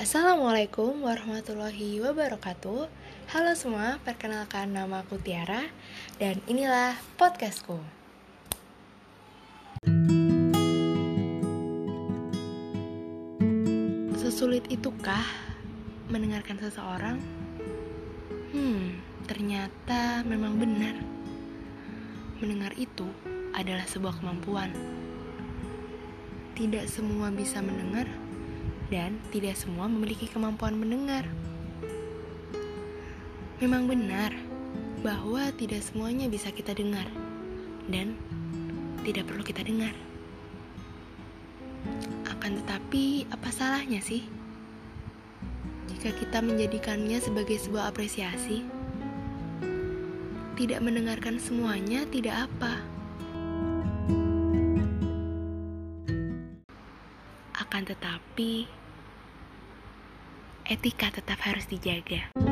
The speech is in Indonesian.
Assalamualaikum warahmatullahi wabarakatuh. Halo semua, perkenalkan nama aku Tiara Dan inilah podcastku. Sesulit itukah mendengarkan seseorang? Hmm, ternyata memang benar. Mendengar itu adalah sebuah kemampuan. Tidak semua bisa mendengar dan tidak semua memiliki kemampuan mendengar. Memang benar bahwa tidak semuanya bisa kita dengar dan tidak perlu kita dengar. Akan tetapi, apa salahnya sih jika kita menjadikannya sebagai sebuah apresiasi? Tidak mendengarkan semuanya tidak apa. Akan tetapi, etika tetap harus dijaga.